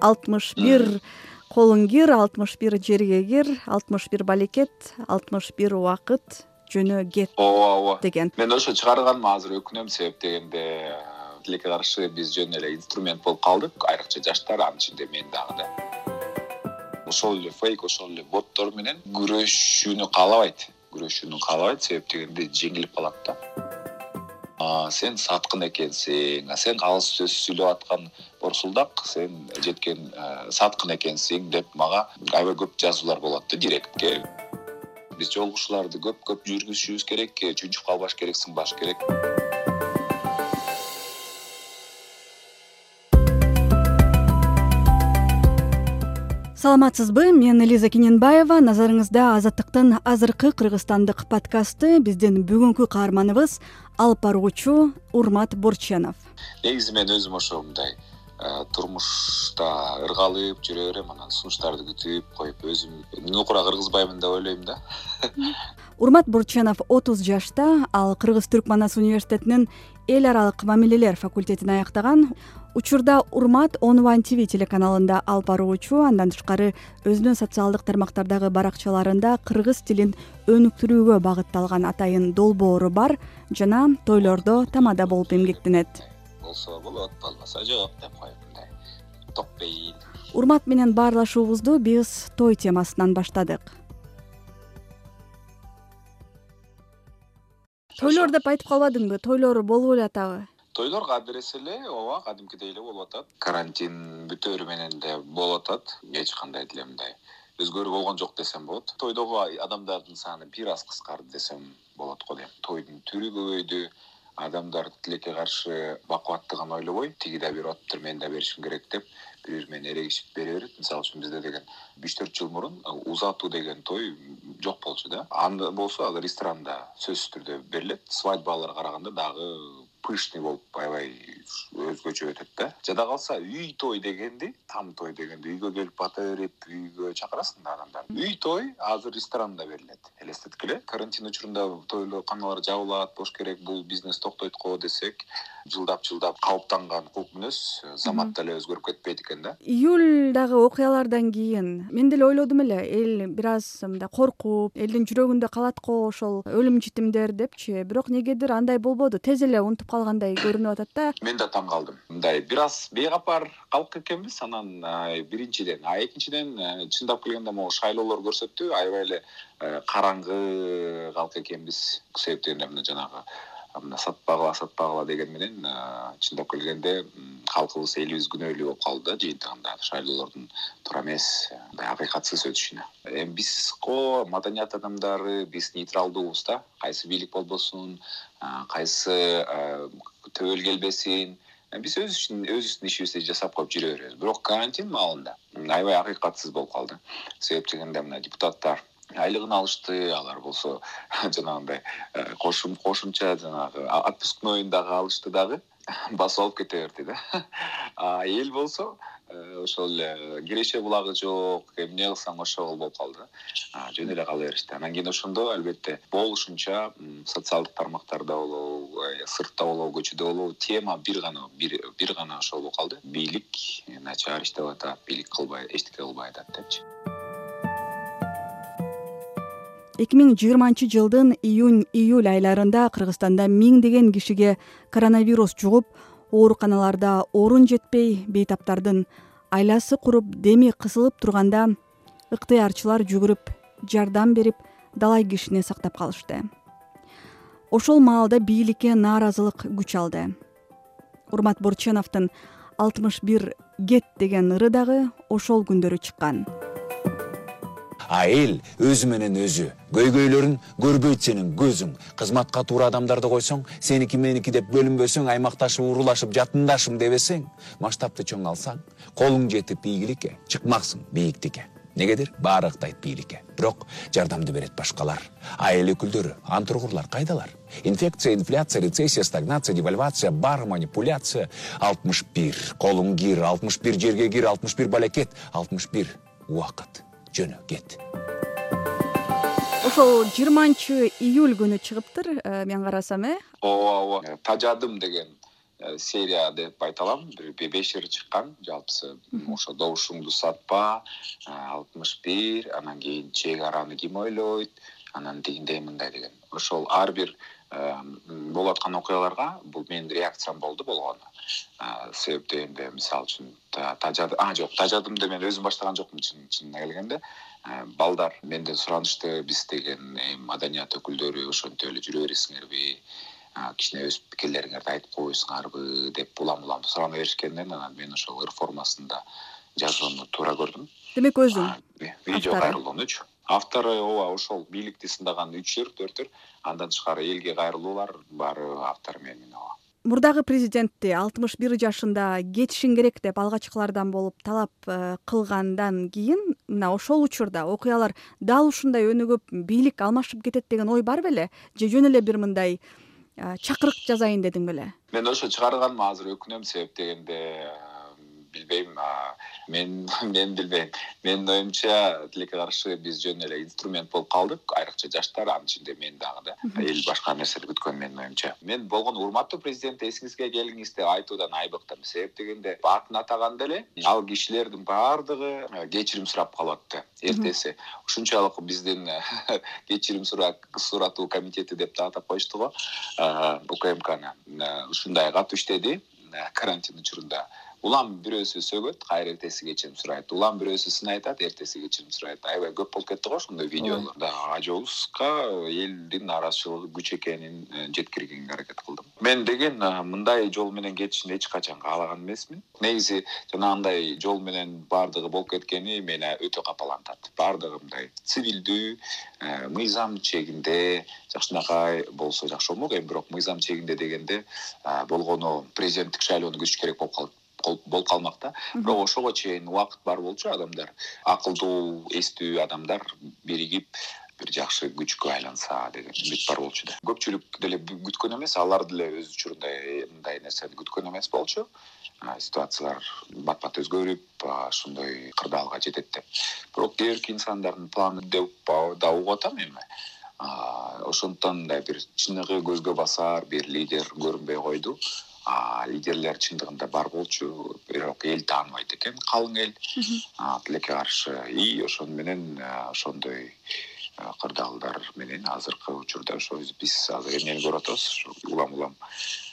алтымыш бир колуң кир алтымыш бир жерге кир алтымыш бир балекет алтымыш бир убакыт жөнө кет ооба ооба. деген. Мен ошо чыгарганыма азыр өкүнөм себеп дегенде тилекке каршы биз жөн эле инструмент болуп калдык айрыкча жаштар анын ичинде мен дагы да. Ошол эле фейк ошол эле боттор менен күрөшүүнү каалабайт. Күрөшүүнү каалабайт себеп дегенде жеңилип калат да сен саткын экенсиң. Сен калыс сөз сүйлөп аткан борсулдак сен жеткен саткын экенсиң деп мага аябай көп жазуулар болот да директке. Биз жолугушууларды көп көп жүргүзүшүбүз керек чүнчүп калбаш керек сынбаш керек саламатсызбы мен лиза кененбаева. Назарыңызда азаттыктын азыркы кыргызстандык подкасты биздин бүгүнкү каарманыбыз алып баруучу урмат борченов. Негизи мен өзүм ошо мындай э, турмушта ыргалып жүрө берем анан сунуштарды күтүп коюп өзүм нукура кыргызбаймын деп ойлойм да. Урмат борченов отуз жашта ал кыргыз түрк манас университетинин эл аралык мамилелер факультетин аяктаган учурда урмат онлайн тв телеканалында алып баруучу андан тышкары өзүнүн социалдык тармактардагы баракчаларында кыргыз тилин өнүктүрүүгө багытталган атайын долбоору бар жана тойлордо тамада болуп эмгектенет. Болсо болот болбосо жок деп коюп мындай урмат менен баарлашуубузду биз той темасынан баштадык. Тойлор деп айтып калбадыңбы? Тойлор болуп эле атабы тойлор кадыр эсе эле ооба кадимкидей эле болуп атат. Карантин бүтөөрү менен эле болуп атат. Эч кандай деле мындай өзгөрүү болгон жок десем болот. Тойдогу адамдардын саны бир аз кыскарды десем болот го дейм. Тойдун түрү көбөйдү. Адамдар тилекке каршы бакубаттыгын ойлобой тиги да берип атыптыр мен да беришим керек деп бири бири менен эрегишип бере берет. Мисалы үчүн бизде деген үч төрт жыл мурун узатуу деген той жок болчу да. Анда болсо ал ресторанда сөзсүз түрдө берилет. Свадьбаларга караганда дагы пышный болуп аябай өзгөчө өтөт да. Жада калса үй той дегенди там той дегенди үйгө келип бата берип үйгө чакырасың да адамдарды. Үй той азыр ресторанда берилет. Элестеткиле карантин учурунда тойлоканалар жабылат болуш керек бул бизнес токтойт го десек жылдап жылдап калыптанган кулк мүнөз замат деле өзгөрүп кетпейт экен да. Июльдагы окуялардан кийин мен деле ойлодум эле эл бир аз мындай коркуп элдин жүрөгүндө калат го ошол өлүм житимдер депчи. Бирок эмнегедир андай болбоду тез эле унутуп калгандай көрүнүп атат да. Мен да таң калдым. Мындай бир аз бейкапар калк экенбиз. Анан биринчиден а экинчиден э, чындап келгенде могу шайлоолор көрсөттү. Аябай эле э, караңгы калк экенбиз. Себеп дегенде мына жанагы мына сатпагыла сатпагыла деген менен чындап келгенде калкыбыз элибиз күнөөлүү болуп калды. Да жыйынтыгында шайлоолордун туура эмес мындай акыйкатсыз өтүшүнө. Эми биз го маданият адамдары биз нейтралдуубуз да. Кайсы бийлик болбосун кайсы төбөл келбесин. Биз өзүбүздүн өзүбүздүн ишибизди жасап коюп жүрө беребиз. Бирок карантин маалында аябай акыйкатсыз болуп калды. Себеп дегенде мына депутаттар айлыгын алышты алар болсо жанагындай э, кошумча жанагы отпускнойун дагы алышты дагы басып алып кете берди да а эл болсо э, ошол эле киреше булагы жок эмне кылсаң ошол болуп калды. Да жөн эле кала беришти. Анан кийин ошондо албетте болушунча социалдык тармактарда болобу э, сыртта болобу көчөдө болобу тема бир гана бир гана ошол болуп калды. Бийлик начар иштеп атат бийлик кылбай эчтеке кылбай атат депчи эки миң жыйырманчы жылдын июнь июль айларында кыргызстанда миңдеген кишиге коронавирус жугуп ооруканаларда орун жетпей бейтаптардын айласы куруп деми кысылып турганда ыктыярчылар жүгүрүп жардам берип далай кишини сактап калышты. Ошол маалда бийликке нааразылык күч алды. Урмат борченовдун алтымыш бир кет деген ыры дагы ошол күндөрү чыккан а эл өзү менен өзү. Көйгөйлөрүн көрбөйт сенин көзүң. Кызматка туура адамдарды койсоң сеники меники деп бөлүнбөсөң аймакташып уурулашып жатындашым дебесең масштабты чоң алсаң колуң жетип ийгиликке чыкмаксың бийиктикке. Эмнегедир баары ыктайт бийликке бирок жардамды берет башкалар. А эл өкүлдөрү антургурлар кайдалар? Инфекция инфляция рецессия стагнация девальвация бар манипуляция. Алтымыш бир колуң кир алтымыш бир жерге кир алтымыш бир балекет алтымыш бир убакыт жөнө кет ошол жыйырманчы июль күнү чыгыптыр э, мен карасам э? Ооба ооба. Тажадым деген э, серия деп айта алам бир беш ыр чыккан жалпысы ошо добушуңду сатпа э, алтымыш бир анан кийин чек араны ким ойлойт анан тигиндей мындай деген. Ошол ар бир болуп аткан окуяларга бул менин реакциям болду болгону. Себеп дегенде мисалы үчүн тажады а жок тажадымды мен өзүм баштаган жокмун чынына келгенде. Балдар менден суранышты биз деген эми маданият өкүлдөрү ошентип эле жүрө бересиңерби кичине өз пикирлериңерди айтып койбойсуңарбы деп улам улам сурана беришкенден анан мен ошол ыр формасында жазууну туура көрдүм. Демек өзүң видео кайрылуунучу автору ооба ошол бийликти сындаган үч ыр андан тышкары элге кайрылуулар баары автору менмин ооба. Мурдагы президентти алтымыш бир жашында кетишиң керек деп алгачкылардан болуп талап э, кылгандан кийин мына ошол учурда окуялар дал ушундай өнүгүп бийлик алмашып кетет деген ой бар беле? Же жөн эле бир мындай э, чакырык жазайын дедиң беле? Мен ошо чыгарганыма азыр өкүнөм себеп дегенде билбейм мен мен билбейм. Менин оюмча тилекке каршы биз жөн эле инструмент болуп калдык. Айрыкча жаштар анын ичинде мен дагы да. Эл башка нерсени күткөн менин оюмча. Мен болгону урматтуу президент эсиңизге келиңиз деп айтуудан айбыктым. Себеп дегенде атын атаганда эле ал кишилердин баардыгы э, кечирим сурап калып атты эртеси ушунчалык биздин кечирим суратуу комитети деп да атап коюшту го. Укмкны э, ушундай катуу иштеди карантин учурунда улам бирөөсү сөгөт кайра эртеси кечирим сурайт. Улам бирөөсү сын айтат эртеси кечирим сурайт. Аябай көп болуп кетти го ошондой видеолор ажобузга элдин нааразычылыгы күч экенин э, жеткиргенге аракет кылдым. Мен деген э, мындай жол менен кетишин эч качан каалаган эмесмин. Негизи жанагындай жол менен баардыгы болуп кеткени мени өтө капалантат. Баардыгы мындай цивилдүү э, мыйзам чегинде жакшынакай болсо жакшы болмок эми бирок мыйзам чегинде дегенде болгону президенттик шайлоону күтүш керек болуп калып болуп калмак да. Бирок ошого чейин убакыт бар болчу адамдар. Акылдуу эстүү адамдар биригип бир жакшы күчкө айланса деген үмүт бар болчу да. Көпчүлүк деле күткөн эмес алар деле өз учурунда э, мындай нерсени күткөн эмес болчу. Ситуациялар бат бат өзгөрүп ушундай кырдаалга жетет деп. Бирок кээ бирки инсандардын планы деп да угуп атам эми. Ошондуктан мындай бир чыныгы көзгө басар бир лидер көрүнбөй койду лидерлер чындыгында бар болчу. Бирок эл тааныбайт экен калың эл. Тилекке каршы. И ошону менен ошондой кырдаалдар менен азыркы учурда ошо биз азыр эмнени көрүп атабыз? Улам улам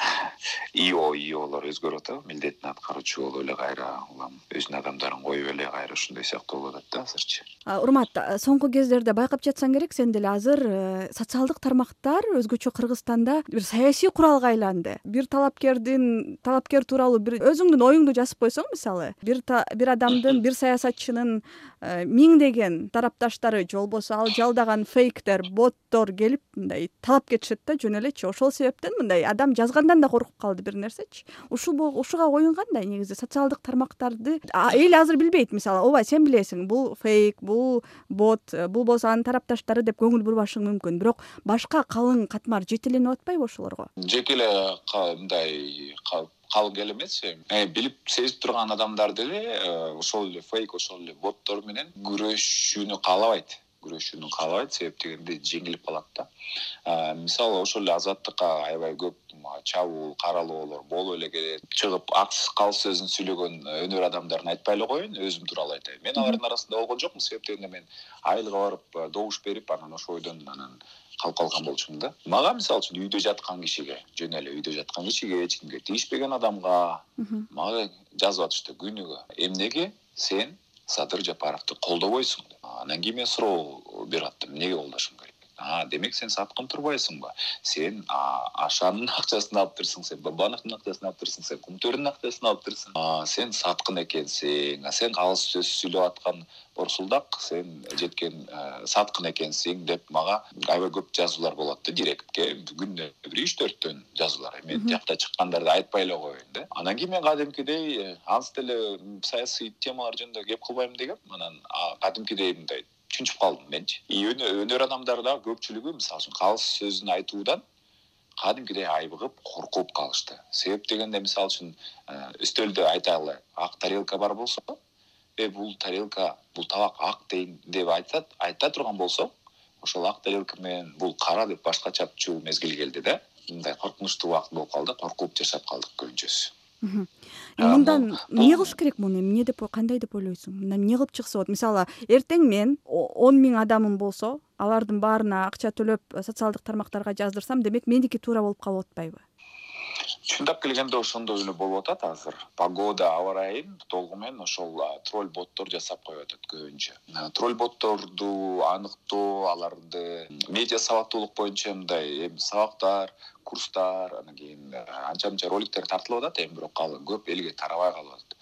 ио иолор өзгөрүп атабы милдетин аткаруучу болуп эле кайра улам өзүнүн адамдарын коюп эле кайра ушундай сыяктуу болуп атат да азырчы. Урмат соңку кездерде байкап жатсаң керек сен деле азыр э, социалдык тармактар өзгөчө кыргызстанда бир саясий куралга айланды. Бир талапкердин талапкер тууралуу бир өзүңдүн оюңду жазып койсоң мисалы бир бир адамдын бир саясатчынын э, миңдеген тарапташтары же болбосо ал жалдаган фейктер боттор келип мындай талап кетишет да жөн элечи. Ошол себептен мындай адам жазган да коркуп калды бир нерсечи. Ушул ушуга оюң кандай негизи социалдык тармактарды эл азыр билбейт. Мисалы ооба сен билесиң бул фейк бул бот бул болсо анын тарапташтары деп көңүл бурбашың мүмкүн. Бирок башка калың катмар жетеленип атпайбы ошолорго? Жеке эле мындай калың эл эмес эми. Билип сезип турган адамдар деле э, ошол эле фейк ошол эле боттор менен күрөшүүнү каалабайт күрөшүүнү каалабайт себеп дегенде жеңилип калат да. Мисалы ошол эле азаттыкка аябай көп чабуул каралоолор болуп эле келет. Чыгып калыс сөзүн сүйлөгөн өнөр адамдарын айтпай эле коеюн өзүм тууралуу айтайын. Мен алардын арасында болгон жокмун. Себеп дегенде мен айылга барып добуш берип анан ошол бойдон анан калып калган болчумун да. Мага мисалы үчүн үйдө жаткан кишиге жөн эле үйдө жаткан кишиге эч кимге тийишпеген адамга мага жазып атышты. Күнүгө эмнеге? Сен садыр жапаровду колдобойсуң анан кийин мен суроо берип аттым. Эмнеге колдошум керек демек сен саткын турбайсыңбы? Сен ашанын акчасын алыптырсың сен бабановдун акчасын алыптырсың сен кумтөрдүн акчасын алыптырсың сен саткын экенсиң сен калыс сөз сүйлөп аткан борсулдак сен жеткен саткын экенсиң деп мага аябай көп жазуулар болот да директке. Күнүнө бир үч төрттөн жазуулар. Мен тиякта чыккандарды айтпай эле коеюн да. Анан кийин мен кадимкидей э, анс деле саясий темалар жөнүндө кеп кылбайм дегем. Анан кадимкидей мындай чүнчүп калдым менчи. Өнөр адамдары дагы көпчүлүгү мисалы үчүн калыс сөзүн айтуудан кадимкидей айбыгып коркуп калышты. Себеп дегенде мисалы үчүн э, үстөлдө айталы ак тарелка бар болсо э бул тарелка бул табак ак деп айта турган болсо ошол ак тарелка менен бул кара деп башкача түшүрүү мезгили келди да мындай коркунучтуу убакыт болуп калды коркуп жашап калдык көбүнчөсү мындан эмне кылыш керек муну? Эмне деп кандай деп ойлойсуң? Мындан эмне кылып чыкса болот мисалы эртең мен он миң адамым болсо алардын баарына акча төлөп социалдык тармактарга жаздырсам демек меники туура болуп калып атпайбы чындап келгенде ошондой эле болуп атат азыр. Погода аба ырайын толугу менен ошол тролль боттор жасап коюп атат көбүнчө. Тролль ботторду аныктоо аларды медиа сабактуулук боюнча мындай эми сабактар курстар анан кийин э, анча мынча роликтер тартылып атат эми бирок ал көп элге тарабай калып атат.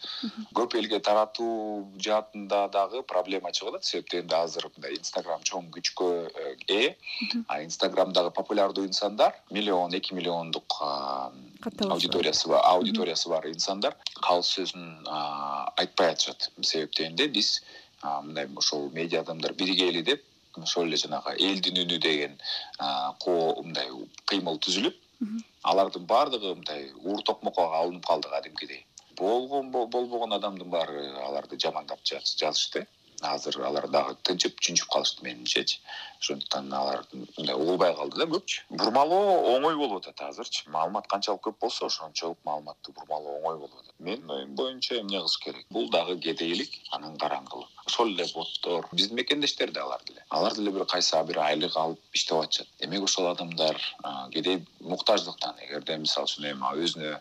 Көп элге таратуу жаатында дагы проблема чыгып атат. Себеп дегенде азыр мындай инстаграм чоң күчкө э, ээ а инстаграмдагы популярдуу инсандар миллион эки миллиондук аудиториясы бар аудиториясы бар инсандар калыс сөзүн айтпай атышат себеп дегенде биз мындай ошол медиа адамдар биригели деп ошол эле жанагы элдин үнү деген мындай кыймыл түзүлүп алардын баардыгы мындай уур токмокко алынып калды кадимкидей болгон болбогон адамдын баары аларды жамандап жазышты азыр алар дагы тынчып чүнчүп калышты менимчечи ошондуктан алар мындай угулбай калды да көпчү бурмалоо оңой болуп атат азырчы. Маалымат канчалык көп болсо ошончолук маалыматты бурмалоо оңой болуп атат. Менин оюм боюнча эмне кылыш керек? Бул дагы кедейлик анан караңгылык. Ошол эле боттор. Биздин мекендештер да алар деле. Алар деле бир кайсы бир айлык алып иштеп атышат. Демек ошол адамдар кедей муктаждыктан эгерде мисалы үчүн эми өзүнө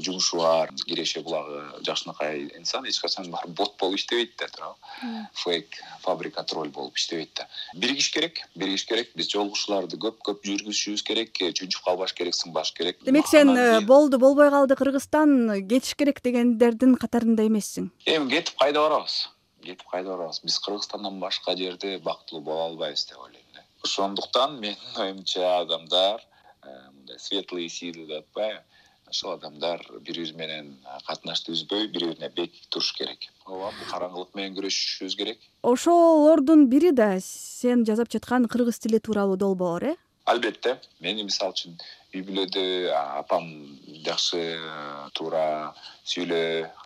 жумушу бар киреше булагы жакшынакай инсан эч качан барып бот болуп иштебейт да туурабы? Фейк фабрика тролль болуп иштебейт да. Биригиш керек биригиш керек. Биз жолугушууларды көп көп жүргүзүшүбүз керек. Чүнчүп калбаш керек сынбаш керек. Демек сен э, болду болбой калды кыргызстан кетиш керек дегендердин катарында эмессиң. Эми кетип кайда барабыз? Кетип кайда барабыз? Биз кыргызстандан башка жерде бактылуу боло албайбыз деп ойлойм да. Ошондуктан менин оюмча адамдар э, мындай светлые силы деп атпайбы ошол адамдар бири бири менен катнашты үзбөй бири бирине бекик туруш керек. Ооба бул караңгылык менен күрөшүшүбүз керек. Ошолордун бири да сен жасап жаткан кыргыз тили тууралуу долбоор э албетте мени мисалы үчүн үй бүлөдө апам жакшы туура сүйлө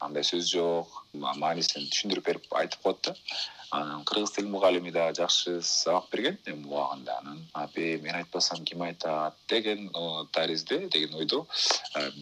андай сөз жок маанисин түшүндүрүп берип айтып коет да. Анан кыргыз тил мугалими дагы жакшы сабак берген. Эми убагында анан апе мен айтпасам ким айтат? деген таризде деген ойдо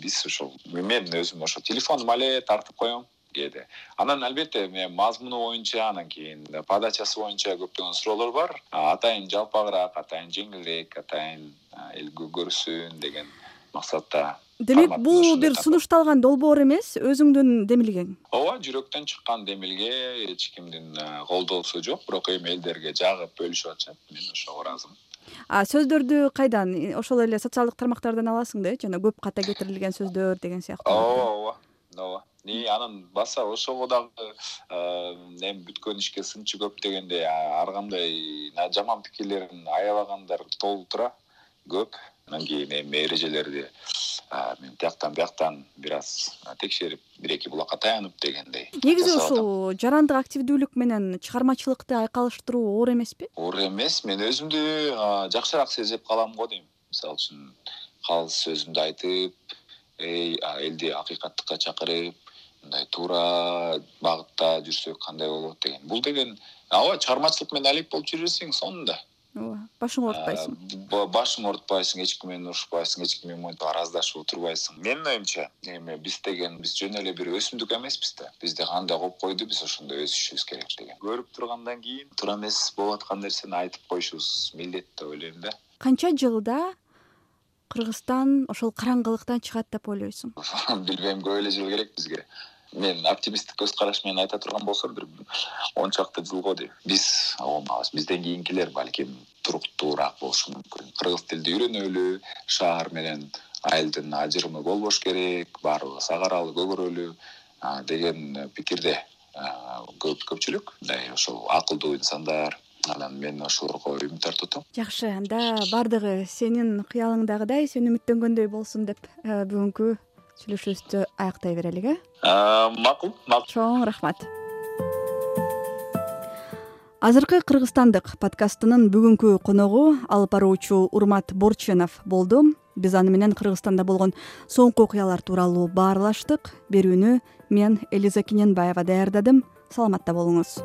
биз ошол мен өзүм ошо телефонуму але тартып коем кээде анан албетте мазмуну боюнча анан кийин подачасы боюнча көптөгөн суроолор бар. Атайын жалпагыраак атайын жеңилирээк атайын эл көрсүн деген максатта демек бул бир сунушталган долбоор эмес өзүңдүн демилгең ооба жүрөктөн чыккан демилге эч кимдин колдоосу жок. Бирок эми элдерге жагып бөлүшүп атышат. Мен ошого ыраазымын а сөздөрдү кайдан? Ошол эле социалдык тармактардан аласың да э жана көп ката кетирилген сөздөр деген сыяктуу. Ооба ооба ооба и анан баса ошого дагы эми бүткөн ишке сынчы көп дегендей ар кандай жаман пикирлерин аябагандар толтура көп. Анан кийин эми эрежелерди мен тияктан бияктан бир аз текшерип бир эки булакка таянып дегендей. Негизи ушул жарандык активдүүлүк менен чыгармачылыкты айкалыштыруу оор эмеспи оор эмес. Мен өзүмдү жакшыраак сезип калам го дейм. Мисалы үчүн калыс сөзүмдү айтып элди акыйкаттыкка чакырып мындай туура багытта жүрсөк кандай болот деген. Бул деген ооба чыгармачылык менен алек болуп жүрө берсең сонун да. Ооба башыңды оорутпайсың башыңды оорутпайсың эч ким менен урушпайсың эч ким менен монтип араздашып отурбайсың. Менин оюмча эми биз деген биз жөн эле бир өсүмдүк эмеспиз да. Бизди кандай коюп койду биз ошондой өсүшүбүз керек деген. Көрүп тургандан кийин туура эмес болуп аткан нерсени айтып коюшубуз милдет деп ойлойм да. Канча жылда кыргызстан ошол караңгылыктан чыгат деп ойлойсуң. Билбейм көп эле жыл керек бизге. Мен оптимисттик көз караш менен айта турган болсом бир он чакты жылго дейм биз болмабыз бизден кийинкилер балким туруктуураак болушу мүмкүн. Кыргыз тилди үйрөнөлү шаар менен айылдын ажырымы болбош керек баарыбыз ак аралы көгөрөлү деген пикирде көпчүлүк. Мындай ошол акылдуу инсандар анан мен ошолорго үмүт артып атам жакшы анда баардыгы сенин кыялыңдагыдай сен үмүттөнгөндөй болсун деп э, бүгүнкү сүйлөшүүбүздү аяктай берелик э? Макул макул. Чоң рахмат. Азыркы кыргызстандык подкастынын бүгүнкү коногу алып баруучу урмат борченов болду. Биз аны менен кыргызстанда болгон соңку окуялар тууралуу баарлаштык. Берүүнү мен элиза кененбаева даярдадым. Саламатта болуңуз